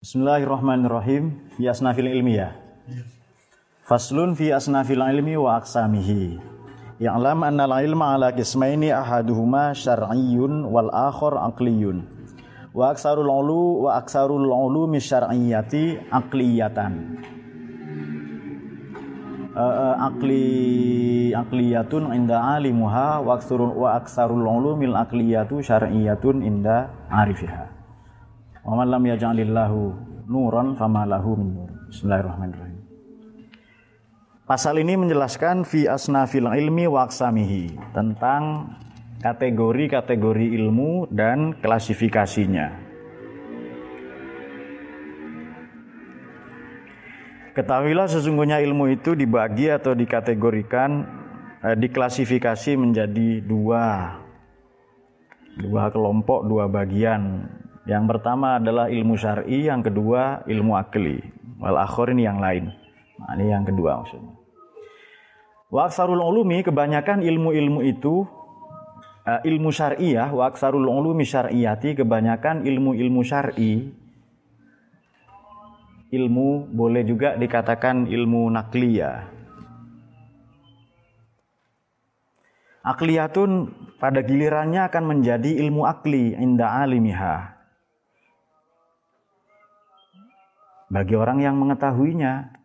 Bismillahirrahmanirrahim. Fi asnafil ilmiyah. Faslun fi asnafil ilmi wa aqsamihi. Ya'lam anna al-ilma ala qismaini ahaduhuma syar'iyyun wal akhar aqliyun. Wa aksarul ulu wa aksarul ulumi syar'iyyati aqliyatan. Uh, akli akliyatun inda alimuha wa aksarul wa aksarul ulumil akliyatu syar'iyyatun inda arifiha. Wa man lam yaj'alillahu nuran fama lahu min nur. Bismillahirrahmanirrahim. Pasal ini menjelaskan fi asnafil ilmi wa aqsamihi tentang kategori-kategori ilmu dan klasifikasinya. Ketahuilah sesungguhnya ilmu itu dibagi atau dikategorikan eh, diklasifikasi menjadi dua dua kelompok, dua bagian yang pertama adalah ilmu syar'i, yang kedua ilmu akli. Wal akhir ini yang lain. Nah, ini yang kedua maksudnya. Wa aksarul ulumi kebanyakan ilmu-ilmu itu uh, ilmu syariah wa aksarul ulumi syar'iyati kebanyakan ilmu-ilmu syar'i ilmu boleh juga dikatakan ilmu nakliyah. Akliyatun pada gilirannya akan menjadi ilmu akli inda alimiha bagi orang yang mengetahuinya.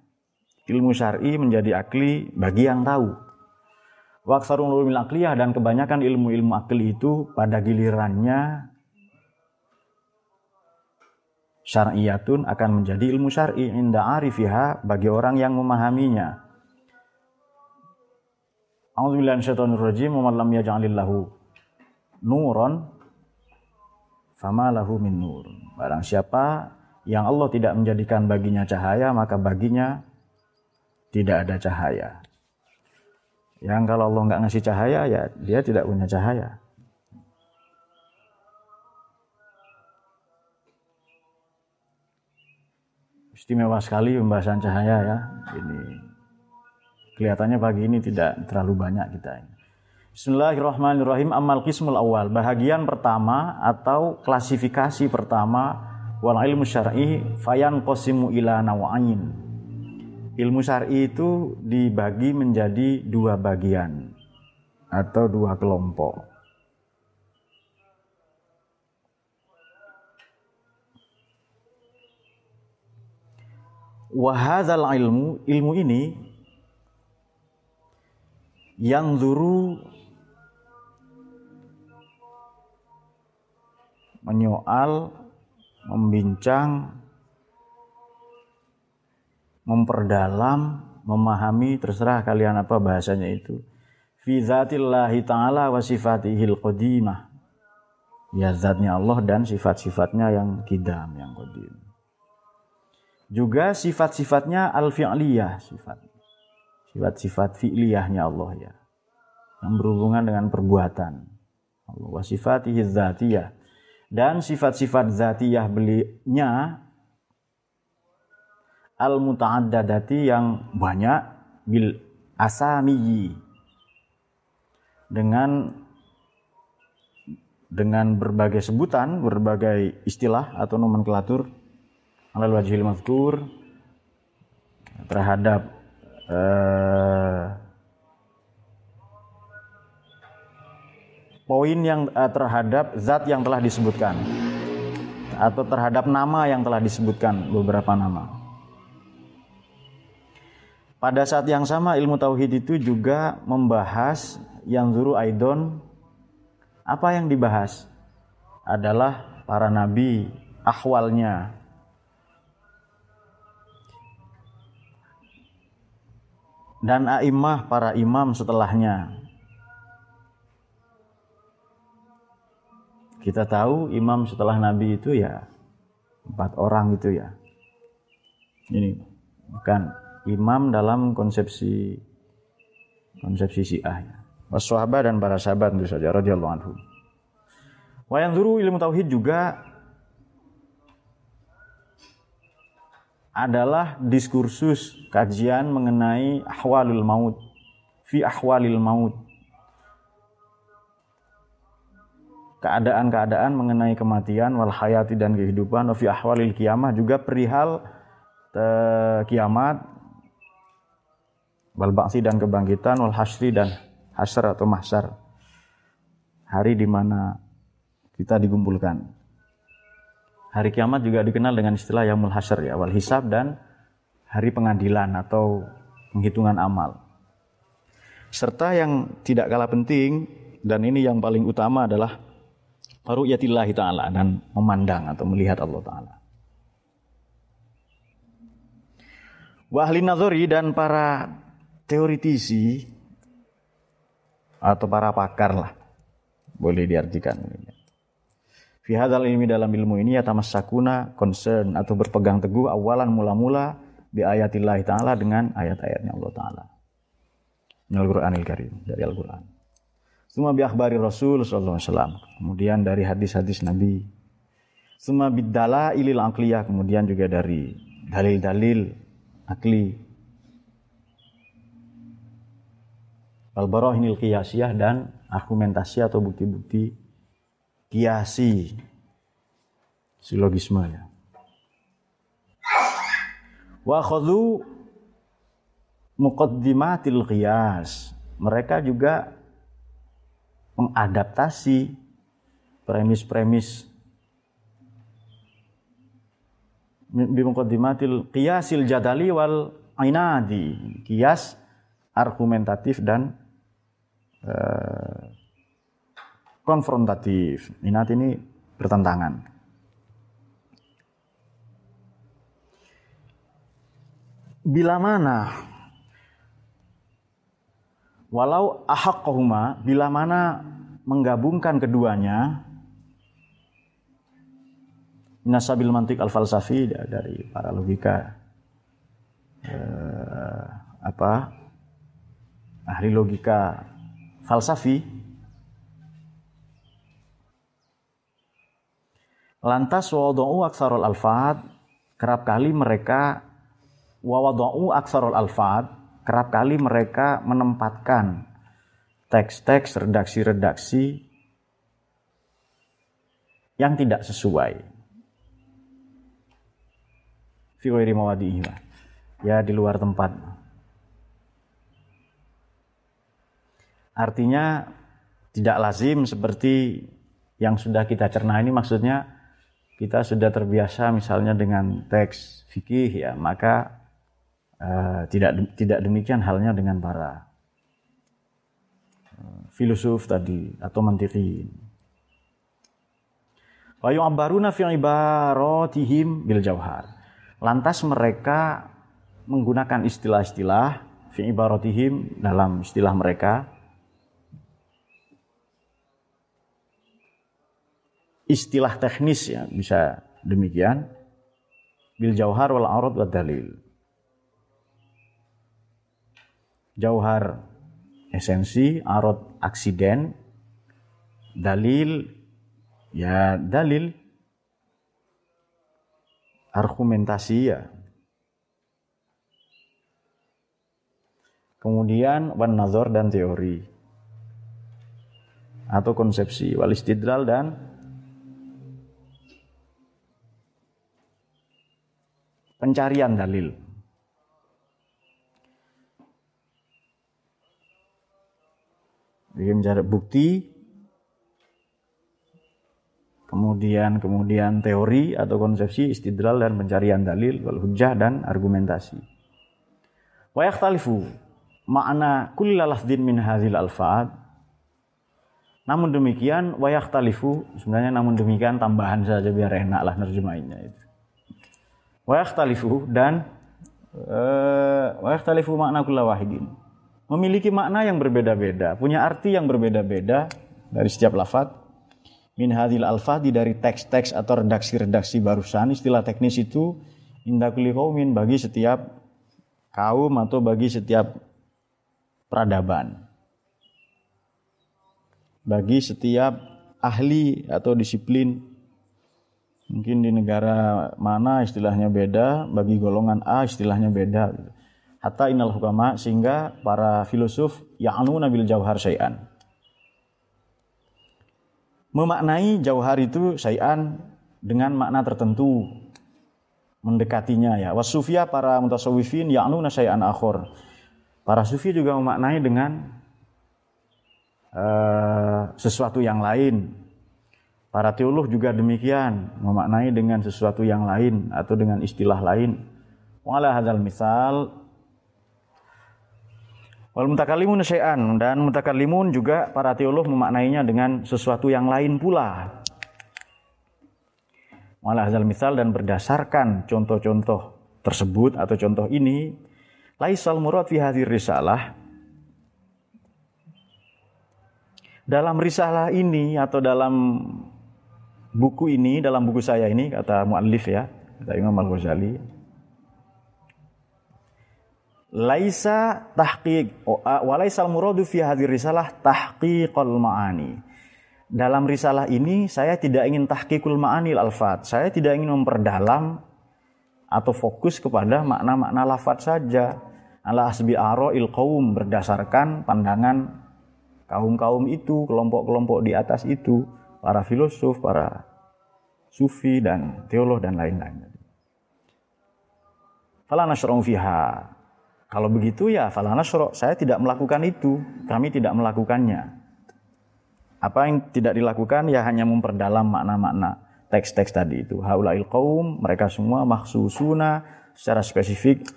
Ilmu syar'i menjadi akli bagi yang tahu. Waksarul ulumil akliyah dan kebanyakan ilmu-ilmu akli itu pada gilirannya syar'iyatun akan menjadi ilmu syar'i inda arifiha bagi orang yang memahaminya. A'udzubillahi minasyaitonir wa lam yaj'alillahu nuran fama lahu min nur. Barang siapa yang Allah tidak menjadikan baginya cahaya, maka baginya tidak ada cahaya. Yang kalau Allah nggak ngasih cahaya, ya dia tidak punya cahaya. Istimewa sekali pembahasan cahaya ya. Ini kelihatannya pagi ini tidak terlalu banyak kita ini. Bismillahirrahmanirrahim. Amal kismul awal. Bahagian pertama atau klasifikasi pertama wal ilmu syar'i fayan qasimu ila nawain. Ilmu syar'i itu dibagi menjadi dua bagian atau dua kelompok. Wahadzal ilmu ilmu ini yang zuru menyoal membincang, memperdalam, memahami, terserah kalian apa bahasanya itu. Fi zatillahi ta'ala wa sifatihil qadimah. Ya zatnya Allah dan sifat-sifatnya yang kidam, yang qadim. Juga sifat-sifatnya al-fi'liyah, sifat. Sifat-sifat fi'liyahnya Allah ya. Yang berhubungan dengan perbuatan. Allah wa sifatihi dzatiyah dan sifat-sifat zatiyah belinya al muta'addadati yang banyak bil asamiyi. Dengan dengan berbagai sebutan, berbagai istilah atau nomenklatur alal wajhil mazkur terhadap uh, poin yang uh, terhadap zat yang telah disebutkan. Atau terhadap nama yang telah disebutkan beberapa nama. Pada saat yang sama ilmu tauhid itu juga membahas yang zuru aidon. Apa yang dibahas? Adalah para nabi ahwalnya dan a'immah para imam setelahnya Kita tahu imam setelah Nabi itu ya empat orang itu ya. Ini bukan imam dalam konsepsi konsepsi Syiah ya. Wassahabat dan para sahabat tentu saja radhiyallahu anhum. Wa yanzuru ilmu tauhid juga adalah diskursus kajian mengenai ahwalul maut fi ahwalil maut keadaan-keadaan mengenai kematian wal hayati dan kehidupan fi ahwalil kiamah juga perihal uh, kiamat wal ba'si dan kebangkitan wal hasri dan hasr atau mahsyar. Hari di mana kita dikumpulkan. Hari kiamat juga dikenal dengan istilah yaumul hasyr ya wal hisab dan hari pengadilan atau penghitungan amal. Serta yang tidak kalah penting dan ini yang paling utama adalah ru'yatillahi ta'ala dan memandang atau melihat Allah ta'ala. Wa ahli nazari dan para teoritisi atau para pakar lah boleh diartikan Fi hadzal ilmi dalam ilmu ini ya sakuna concern atau berpegang teguh awalan mula-mula bi ayatillahi taala dengan ayat-ayatnya Allah taala. Al-Qur'anil Karim dari Al-Qur'an. Semua bi akhbari Rasul sallallahu alaihi wasallam. Kemudian dari hadis-hadis Nabi. Semua bidala ilil akliyah. Kemudian juga dari dalil-dalil akli. Al barahinil qiyasiyah dan argumentasi atau bukti-bukti kiasi silogisme ya. Wa khadhu muqaddimatil qiyas. Mereka juga mengadaptasi premis-premis bimuqaddimatil qiyasil jadali wal ainadi kias argumentatif dan uh, konfrontatif. Inat ini bertentangan. Bila mana Walau ahaqqahuma bila mana menggabungkan keduanya Nasabil mantik al falsafi dari para logika eh, apa ahli logika falsafi lantas wawadau aksarul alfad kerap kali mereka wawadau aksarul alfad kerap kali mereka menempatkan teks-teks redaksi-redaksi yang tidak sesuai. Ya di luar tempat. Artinya tidak lazim seperti yang sudah kita cerna ini maksudnya kita sudah terbiasa misalnya dengan teks fikih ya maka Uh, tidak tidak demikian halnya dengan para uh, filosof tadi atau mantiqin. Wa yu'abbaruna fi ibaratihim bil jauhar. Lantas mereka menggunakan istilah-istilah fi ibaratihim dalam istilah mereka istilah teknis ya bisa demikian bil jauhar wal arad wal dalil jauhar esensi, arot aksiden, dalil, ya dalil, argumentasi ya. Kemudian wan nazar dan teori atau konsepsi wal istidlal dan pencarian dalil. Jadi mencari bukti, kemudian kemudian teori atau konsepsi istidlal dan pencarian dalil wal hujjah dan argumentasi. Wa yakhtalifu makna kulli lafdin min hadzal alfaad namun demikian wa yakhtalifu sebenarnya namun demikian tambahan saja biar enak lah nerjemahinnya itu. Wa yakhtalifu dan uh, wa yakhtalifu makna kulli wahidin memiliki makna yang berbeda-beda, punya arti yang berbeda-beda dari setiap lafaz. Min hadil alfadi dari teks-teks atau redaksi-redaksi barusan, istilah teknis itu indah kaumin bagi setiap kaum atau bagi setiap peradaban. Bagi setiap ahli atau disiplin mungkin di negara mana istilahnya beda, bagi golongan A istilahnya beda hatta innal hukama sehingga para filosof ya'nuna bil jauhar syai'an memaknai jauhar itu syai'an dengan makna tertentu mendekatinya ya. Wasufia para mutasawwifin ya'nuna syai'an akhor. Para sufi juga memaknai dengan uh, sesuatu yang lain. Para teolog juga demikian, memaknai dengan sesuatu yang lain atau dengan istilah lain. Wala hadzal misal Wal mutakallimun syai'an dan mutakallimun juga para teolog memaknainya dengan sesuatu yang lain pula. Wala hadzal misal dan berdasarkan contoh-contoh tersebut atau contoh ini laisal murad fi hadhir risalah dalam risalah ini atau dalam buku ini dalam buku saya ini kata muallif ya kata Imam Al-Ghazali laisa tahqiq walaisal muradu fi hadhir risalah tahqiqul ma'ani. Dalam risalah ini saya tidak ingin tahqiqul ma'ani al-alfat. Saya tidak ingin memperdalam atau fokus kepada makna-makna lafat saja. Ala asbi il qaum berdasarkan pandangan kaum-kaum itu, kelompok-kelompok di atas itu, para filosof, para sufi dan teolog dan lain-lain. Fala nasra'u fiha kalau begitu ya falana saya tidak melakukan itu, kami tidak melakukannya. Apa yang tidak dilakukan ya hanya memperdalam makna-makna teks-teks tadi itu. Haulail qaum, mereka semua maksusuna secara spesifik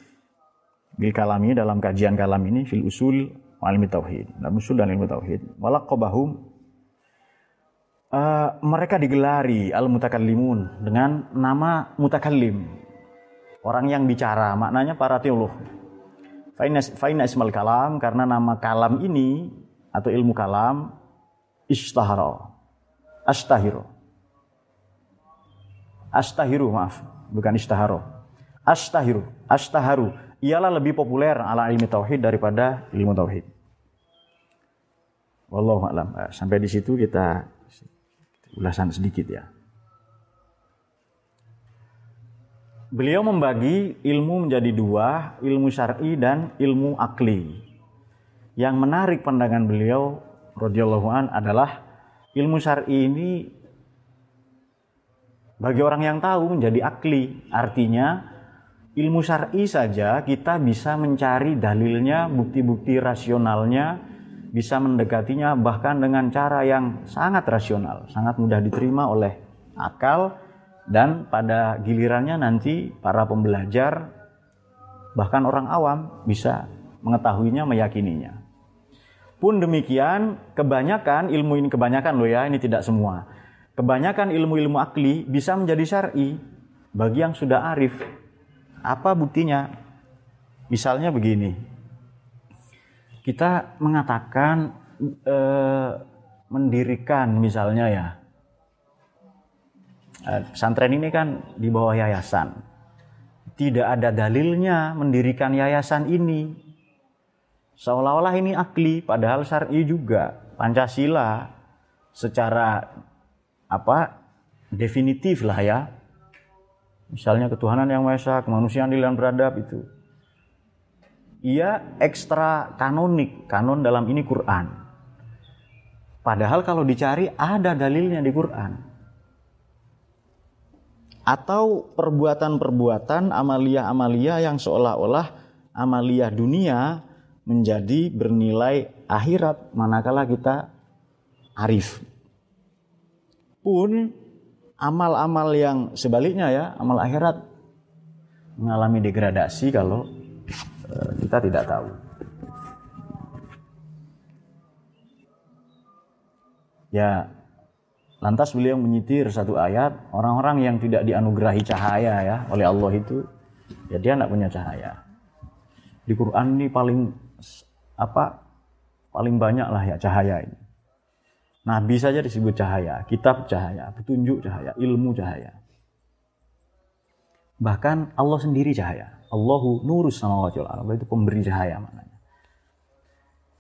bil kalami dalam kajian kalam ini fil usul ilmi tauhid. Dalam usul dan ilmu tauhid. Walaqabahum uh, mereka digelari al mutakallimun dengan nama mutakallim. Orang yang bicara, maknanya para teolog Faina ismal kalam karena nama kalam ini atau ilmu kalam istahara. Astahiru. Astahiru maaf, bukan istaharo. Astahiru, astaharu. Ialah lebih populer ala ilmu tauhid daripada ilmu tauhid. Wallahu a'lam. Eh, sampai di situ kita ulasan sedikit ya. Beliau membagi ilmu menjadi dua, ilmu syar'i dan ilmu akli. Yang menarik pandangan beliau radhiyallahu an adalah ilmu syar'i ini bagi orang yang tahu menjadi akli. Artinya ilmu syar'i saja kita bisa mencari dalilnya, bukti-bukti rasionalnya, bisa mendekatinya bahkan dengan cara yang sangat rasional, sangat mudah diterima oleh akal dan pada gilirannya nanti para pembelajar bahkan orang awam bisa mengetahuinya, meyakininya. Pun demikian, kebanyakan ilmu ini kebanyakan loh ya, ini tidak semua. Kebanyakan ilmu-ilmu akli bisa menjadi syar'i bagi yang sudah arif. Apa buktinya? Misalnya begini. Kita mengatakan eh, mendirikan misalnya ya pesantren ini kan di bawah yayasan. Tidak ada dalilnya mendirikan yayasan ini. Seolah-olah ini akli, padahal syar'i juga. Pancasila secara apa definitif lah ya. Misalnya ketuhanan yang Maha Esa, kemanusiaan di beradab itu. Ia ekstra kanonik, kanon dalam ini Quran. Padahal kalau dicari ada dalilnya di Quran atau perbuatan-perbuatan amalia-amalia yang seolah-olah amalia dunia menjadi bernilai akhirat manakala kita arif. Pun amal-amal yang sebaliknya ya, amal akhirat mengalami degradasi kalau eh, kita tidak tahu. Ya, Lantas beliau menyitir satu ayat, orang-orang yang tidak dianugerahi cahaya ya oleh Allah itu, ya dia tidak punya cahaya. Di Quran ini paling apa? Paling banyak lah ya cahaya ini. Nabi saja disebut cahaya, kitab cahaya, petunjuk cahaya, ilmu cahaya. Bahkan Allah sendiri cahaya. Allahu nurus sama wajah Allah itu pemberi cahaya.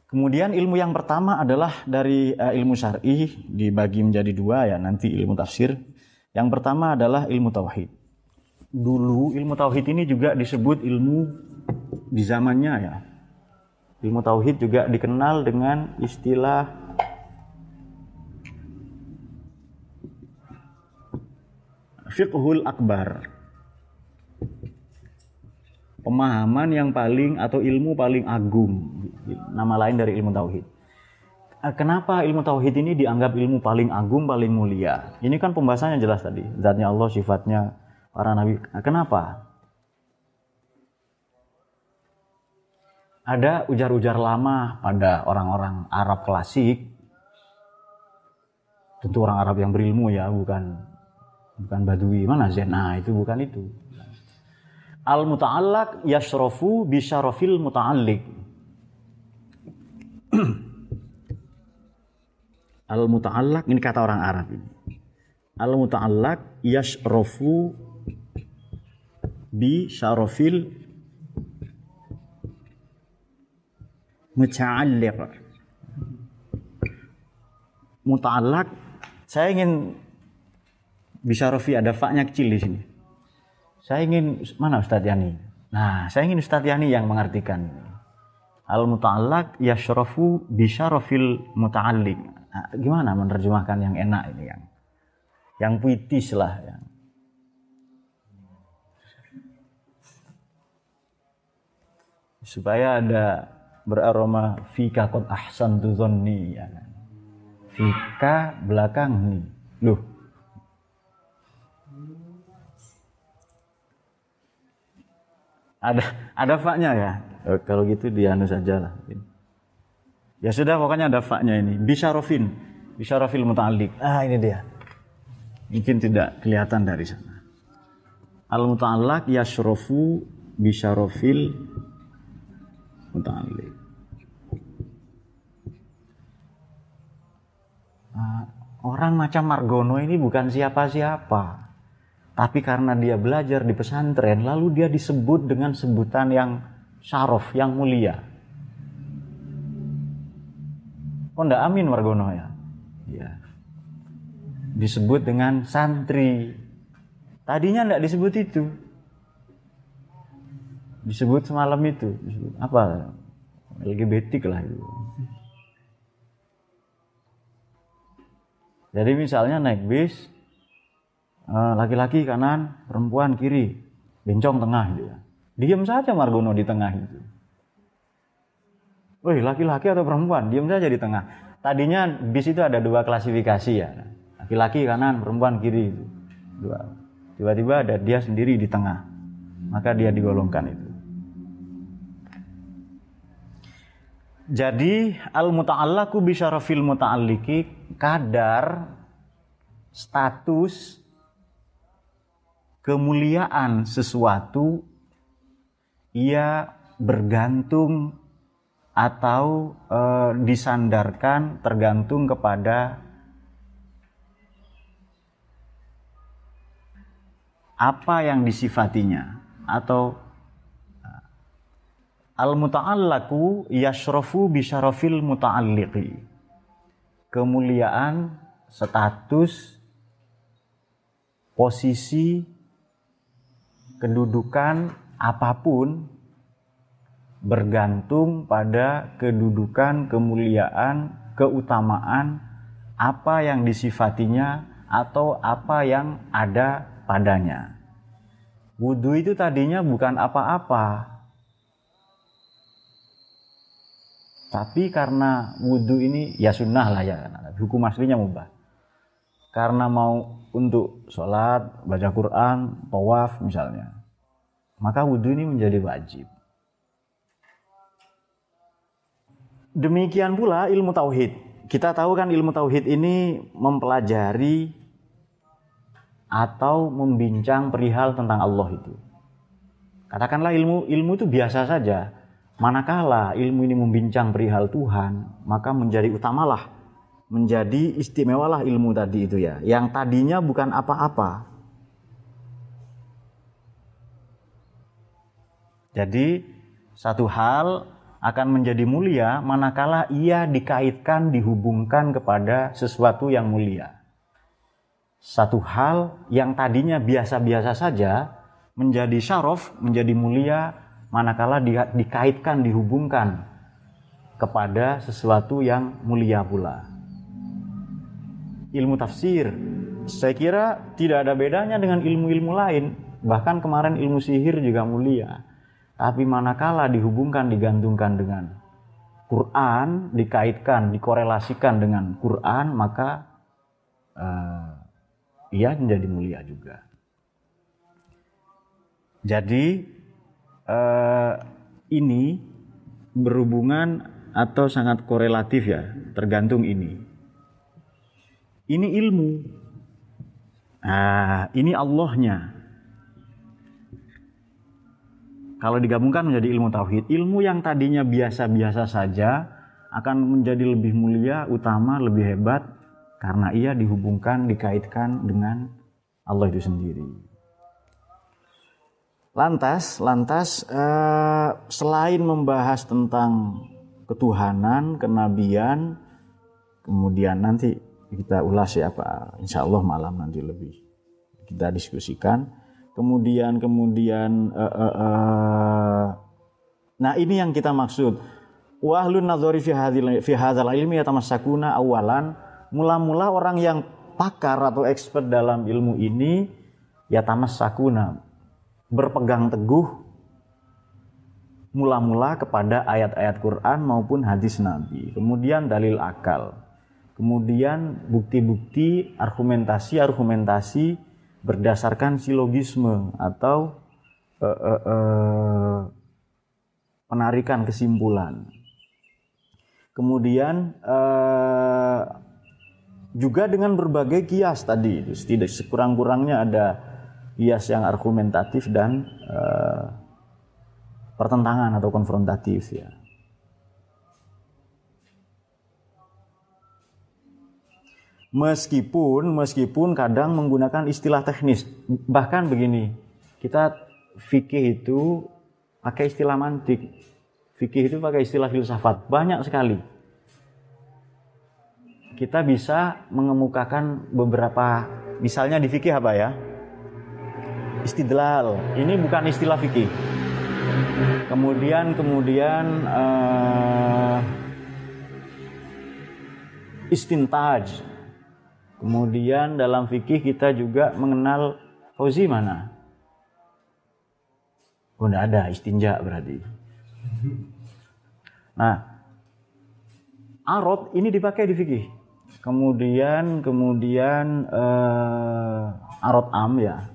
Kemudian ilmu yang pertama adalah dari uh, ilmu syar'i dibagi menjadi dua ya nanti ilmu tafsir. Yang pertama adalah ilmu tauhid. Dulu ilmu tauhid ini juga disebut ilmu di zamannya ya. Ilmu tauhid juga dikenal dengan istilah fiqhul akbar. Pemahaman yang paling atau ilmu paling agung. Nama lain dari ilmu tauhid. Eh, kenapa ilmu tauhid ini dianggap ilmu paling agung, paling mulia? Ini kan pembahasannya jelas tadi. Zatnya Allah, sifatnya para nabi. Eh, kenapa? Ada ujar-ujar lama pada orang-orang Arab klasik. Tentu orang Arab yang berilmu ya, bukan bukan badui mana Zen. Nah, itu bukan itu. Al muta'allaq yashrafu bi syarafil muta'alliq. Al muta'allaq ini kata orang Arab ini. Al muta'allaq yashrafu bi syarafil muta'alliq muta'allaq saya ingin bisa Rofi ada faknya kecil di sini saya ingin mana Ustadz Yani nah saya ingin Ustadz Yani yang mengartikan al muta'allaq yashrafu bi syarafil muta'alliq nah, gimana menerjemahkan yang enak ini yang yang puitis lah yang supaya ada beraroma fika kot ahsan tu zonni ya kan. Fika belakang nih. Loh. Ada ada faknya ya. Oh, kalau gitu dianu saja lah. Ya sudah pokoknya ada faknya ini. Bisa rofin. Bisa rofil muta'alik. Ah ini dia. Mungkin tidak kelihatan dari sana. Al muta'allak yashrofu rofil muta'alik. uh, orang macam Margono ini bukan siapa-siapa. Tapi karena dia belajar di pesantren, lalu dia disebut dengan sebutan yang syaraf, yang mulia. Oh enggak amin Margono ya? Ya. Disebut dengan santri. Tadinya enggak disebut itu. Disebut semalam itu. Disebut apa? LGBT lah itu. Jadi misalnya naik bis, laki-laki kanan, perempuan kiri, bencong tengah gitu ya. Diam saja Margono di tengah itu. Wih, laki-laki atau perempuan, diam saja di tengah. Tadinya bis itu ada dua klasifikasi ya. Laki-laki kanan, perempuan kiri itu. Dua. Tiba-tiba ada dia sendiri di tengah. Maka dia digolongkan itu. Jadi al muta'allaku bisyarafil muta'alliki kadar status kemuliaan sesuatu ia bergantung atau e, disandarkan tergantung kepada apa yang disifatinya atau al muta'allaku yashrafu bi syarafil muta'alliqi. Kemuliaan status posisi kedudukan apa pun bergantung pada kedudukan kemuliaan keutamaan apa yang disifatinya atau apa yang ada padanya wudhu itu tadinya bukan apa-apa Tapi karena wudhu ini ya sunnah lah ya, hukum aslinya mubah. Karena mau untuk sholat, baca Quran, tawaf misalnya, maka wudhu ini menjadi wajib. Demikian pula ilmu tauhid. Kita tahu kan ilmu tauhid ini mempelajari atau membincang perihal tentang Allah itu. Katakanlah ilmu ilmu itu biasa saja, Manakala ilmu ini membincang perihal Tuhan, maka menjadi utamalah, menjadi istimewalah ilmu tadi itu ya, yang tadinya bukan apa-apa. Jadi satu hal akan menjadi mulia manakala ia dikaitkan dihubungkan kepada sesuatu yang mulia. Satu hal yang tadinya biasa-biasa saja menjadi syaraf, menjadi mulia manakala di, dikaitkan dihubungkan kepada sesuatu yang mulia pula. Ilmu tafsir saya kira tidak ada bedanya dengan ilmu-ilmu lain. Bahkan kemarin ilmu sihir juga mulia. Tapi manakala dihubungkan, digantungkan dengan Quran, dikaitkan, dikorelasikan dengan Quran, maka uh, ia menjadi mulia juga. Jadi uh, ini berhubungan atau sangat korelatif ya, tergantung ini. Ini ilmu. Nah, ini Allahnya. Kalau digabungkan menjadi ilmu tauhid, ilmu yang tadinya biasa-biasa saja akan menjadi lebih mulia, utama, lebih hebat karena ia dihubungkan, dikaitkan dengan Allah itu sendiri. Lantas, lantas eh, selain membahas tentang ketuhanan, kenabian, kemudian nanti kita ulas ya Pak, insya Allah malam nanti lebih kita diskusikan. Kemudian kemudian uh, uh, uh, nah ini yang kita maksud. Wahlun nadzari fi fi hadzal ilmi yatamassakuna awalan. Mula-mula orang yang pakar atau expert dalam ilmu ini yatamassakuna berpegang teguh mula-mula kepada ayat-ayat Quran maupun hadis Nabi. Kemudian dalil akal kemudian bukti-bukti argumentasi-argumentasi berdasarkan silogisme atau uh, uh, uh, penarikan kesimpulan. Kemudian juga dengan berbagai kias tadi tidak sekurang-kurangnya ada kias yang argumentatif dan pertentangan atau konfrontatif ya. Meskipun meskipun kadang menggunakan istilah teknis. Bahkan begini, kita fikih itu pakai istilah mantik. Fikih itu pakai istilah filsafat. Banyak sekali. Kita bisa mengemukakan beberapa misalnya di fikih apa ya? Istidlal. Ini bukan istilah fikih. Kemudian kemudian uh, istintaj Kemudian dalam fikih kita juga mengenal fauzi mana? Oh, tidak ada istinja berarti. Nah, arot ini dipakai di fikih. Kemudian kemudian uh, arot am ya,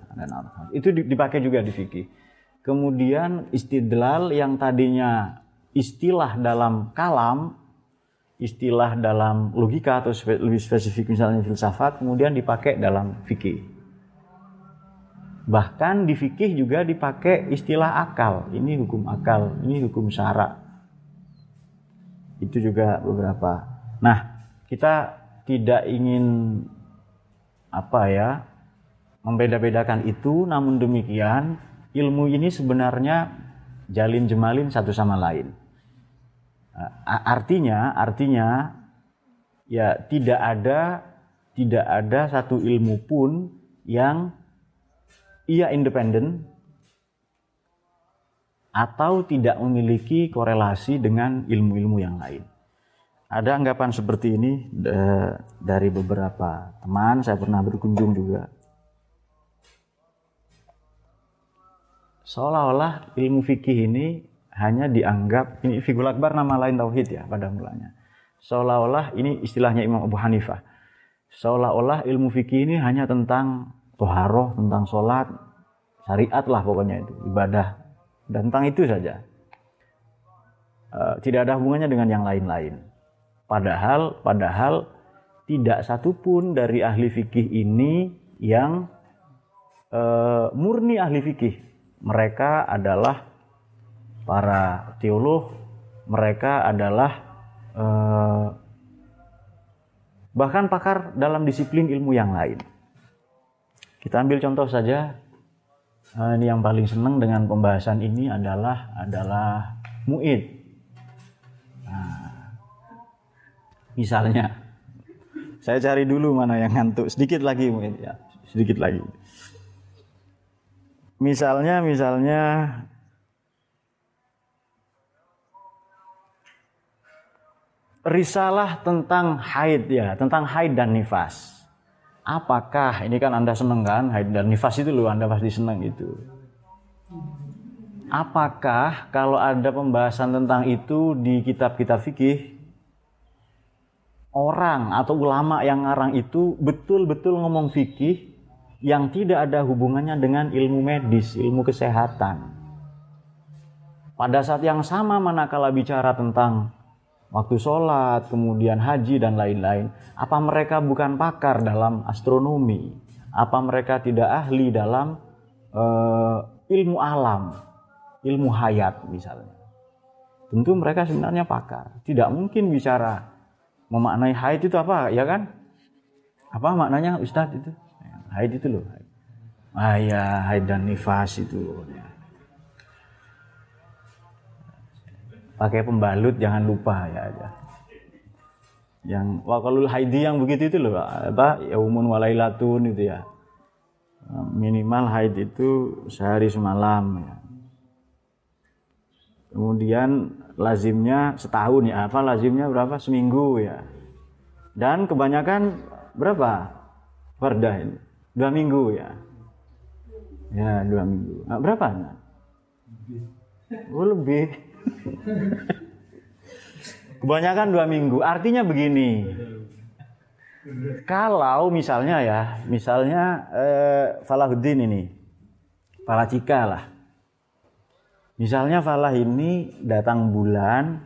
itu dipakai juga di fikih. Kemudian istidlal yang tadinya istilah dalam kalam istilah dalam logika atau lebih spesifik misalnya filsafat kemudian dipakai dalam fikih. Bahkan di fikih juga dipakai istilah akal. Ini hukum akal, ini hukum syarak. Itu juga beberapa. Nah, kita tidak ingin apa ya membeda-bedakan itu, namun demikian ilmu ini sebenarnya jalin jemalin satu sama lain artinya artinya ya tidak ada tidak ada satu ilmu pun yang ia independen atau tidak memiliki korelasi dengan ilmu-ilmu yang lain. Ada anggapan seperti ini dari beberapa teman, saya pernah berkunjung juga. Seolah-olah ilmu fikih ini hanya dianggap ini figul akbar nama lain tauhid ya pada mulanya. Seolah-olah ini istilahnya Imam Abu Hanifah. Seolah-olah ilmu fikih ini hanya tentang toharoh, tentang sholat, syariat lah pokoknya itu, ibadah. Dan tentang itu saja. E, tidak ada hubungannya dengan yang lain-lain. Padahal, padahal tidak satupun dari ahli fikih ini yang e, murni ahli fikih. Mereka adalah para teolog mereka adalah eh, bahkan pakar dalam disiplin ilmu yang lain. Kita ambil contoh saja eh, ini yang paling senang dengan pembahasan ini adalah adalah muid. Nah, misalnya saya cari dulu mana yang ngantuk sedikit lagi muid ya sedikit lagi. Misalnya misalnya risalah tentang haid ya, tentang haid dan nifas. apakah ini kan anda seneng kan haid dan nifas itu loh anda pasti seneng itu apakah kalau ada pembahasan tentang itu di kitab-kitab fikih orang atau ulama yang ngarang itu betul-betul ngomong fikih yang tidak ada hubungannya dengan ilmu medis, ilmu kesehatan. Pada saat yang sama manakala bicara tentang waktu sholat, kemudian haji dan lain-lain, apa mereka bukan pakar dalam astronomi? Apa mereka tidak ahli dalam uh, ilmu alam, ilmu hayat misalnya? Tentu mereka sebenarnya pakar. Tidak mungkin bicara memaknai haid itu apa ya kan apa maknanya Ustadz itu haid itu loh ah ya haid dan nifas itu ya. Pakai pembalut jangan lupa ya aja yang wakalul haidi yang begitu itu loh apa ya umun walailatun itu ya minimal haid itu sehari semalam ya. Kemudian lazimnya setahun ya, apa lazimnya berapa? Seminggu ya. Dan kebanyakan berapa? Fardah ini. Dua minggu ya. Ya, dua minggu. Nah, berapa? Oh, lebih. Kebanyakan dua minggu. Artinya begini. Kalau misalnya ya, misalnya eh, Falahuddin ini, Falacika lah Misalnya Falah ini datang bulan,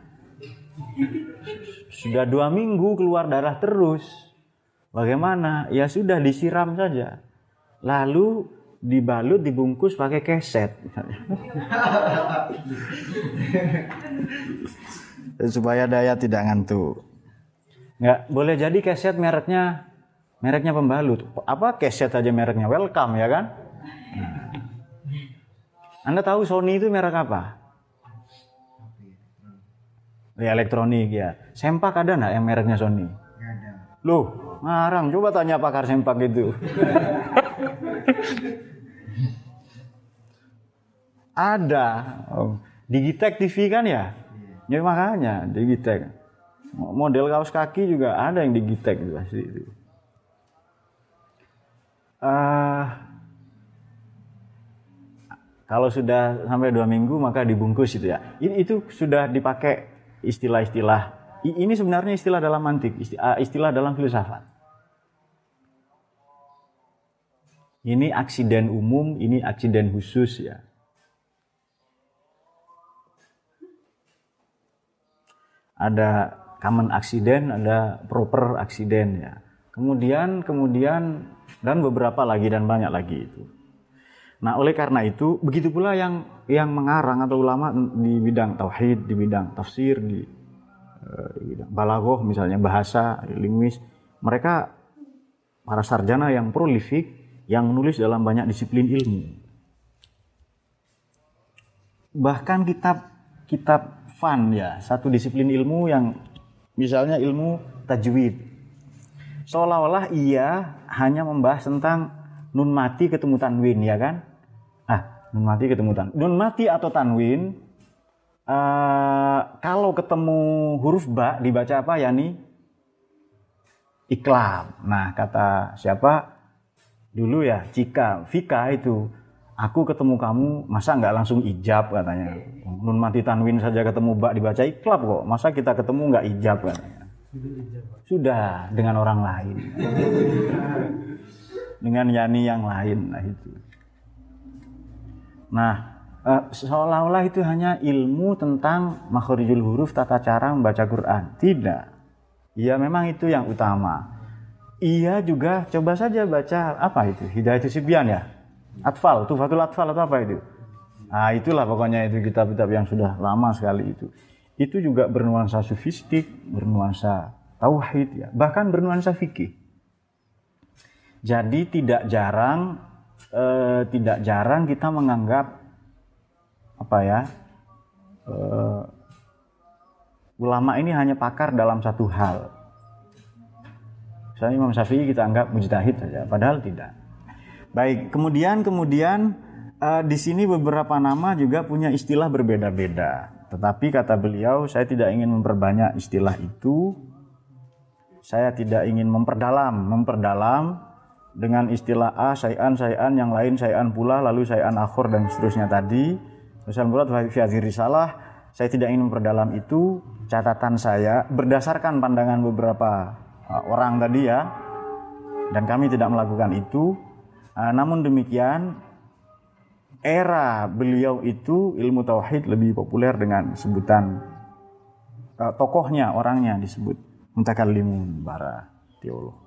sudah dua minggu keluar darah terus. Bagaimana? Ya sudah disiram saja. Lalu dibalut, dibungkus pakai keset. Supaya daya tidak ngantuk. Nggak boleh jadi keset mereknya mereknya pembalut. Apa keset aja mereknya? Welcome ya kan? Nah. Anda tahu Sony itu merek apa? Ya, elektronik ya. Sempak ada nggak yang mereknya Sony? ada. Loh, ngarang. Coba tanya pakar sempak itu. ada. Oh. Digitech TV kan ya? Iya. Ya makanya Digitech. Model kaos kaki juga ada yang Digitech itu pasti itu. Uh, kalau sudah sampai dua minggu maka dibungkus itu ya. Itu sudah dipakai istilah-istilah. Ini sebenarnya istilah dalam antik, ah, istilah dalam filsafat. Ini aksiden umum, ini aksiden khusus ya. Ada common accident, ada proper accident ya. Kemudian, kemudian dan beberapa lagi dan banyak lagi itu. Nah, oleh karena itu, begitu pula yang yang mengarang atau ulama di bidang tauhid, di bidang tafsir, di, uh, di bidang balaghah misalnya bahasa, linguis, mereka para sarjana yang prolifik yang menulis dalam banyak disiplin ilmu. Bahkan kitab kitab fan ya, satu disiplin ilmu yang misalnya ilmu tajwid. Seolah-olah ia hanya membahas tentang nun mati ketemu tanwin ya kan? Ah, nun mati ketemu tanwin. Nun mati atau tanwin uh, kalau ketemu huruf ba dibaca apa ya nih? Iklam. Nah, kata siapa? Dulu ya, Cika, Vika itu aku ketemu kamu masa nggak langsung ijab katanya nun mati tanwin saja ketemu bak dibaca iklab kok masa kita ketemu nggak ijab katanya sudah dengan orang lain dengan yani yang lain nah itu. Nah, eh, seolah-olah itu hanya ilmu tentang makhorijul huruf tata cara membaca Quran. Tidak. Ya memang itu yang utama. Ia juga coba saja baca apa itu? Hidayah itu Sibyan ya? Atfal, Tufatul Atfal atau apa itu? Nah itulah pokoknya itu kitab-kitab yang sudah lama sekali itu. Itu juga bernuansa sufistik, bernuansa tauhid ya, bahkan bernuansa fikih. Jadi tidak jarang eh, tidak jarang kita menganggap apa ya eh, ulama ini hanya pakar dalam satu hal. Misalnya Imam Syafi'i kita anggap mujtahid saja, padahal tidak. Baik, kemudian kemudian eh, di sini beberapa nama juga punya istilah berbeda-beda. Tetapi kata beliau, saya tidak ingin memperbanyak istilah itu. Saya tidak ingin memperdalam, memperdalam dengan istilah A, sayan, sayan, yang lain sayan pula, lalu sayan akhor dan seterusnya tadi. Misal murad fi risalah, saya tidak ingin memperdalam itu. Catatan saya berdasarkan pandangan beberapa uh, orang tadi ya, dan kami tidak melakukan itu. Uh, namun demikian, era beliau itu ilmu tauhid lebih populer dengan sebutan uh, tokohnya, orangnya disebut mutakallimun para teolog.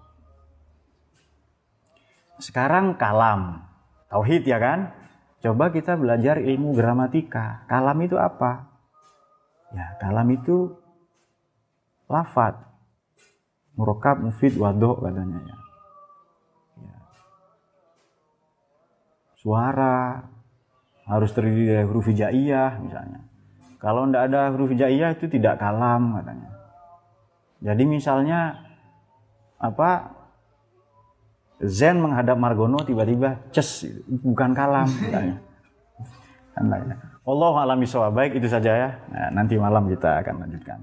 Sekarang kalam. Tauhid ya kan? Coba kita belajar ilmu gramatika. Kalam itu apa? Ya, kalam itu lafat. Murokab, mufid, wadok katanya ya. ya. Suara harus terdiri dari huruf hijaiyah misalnya. Kalau tidak ada huruf hijaiyah itu tidak kalam katanya. Jadi misalnya apa Zen menghadap Margono tiba-tiba ces bukan kalam katanya. Allah alami baik itu saja ya. Nah, nanti malam kita akan lanjutkan.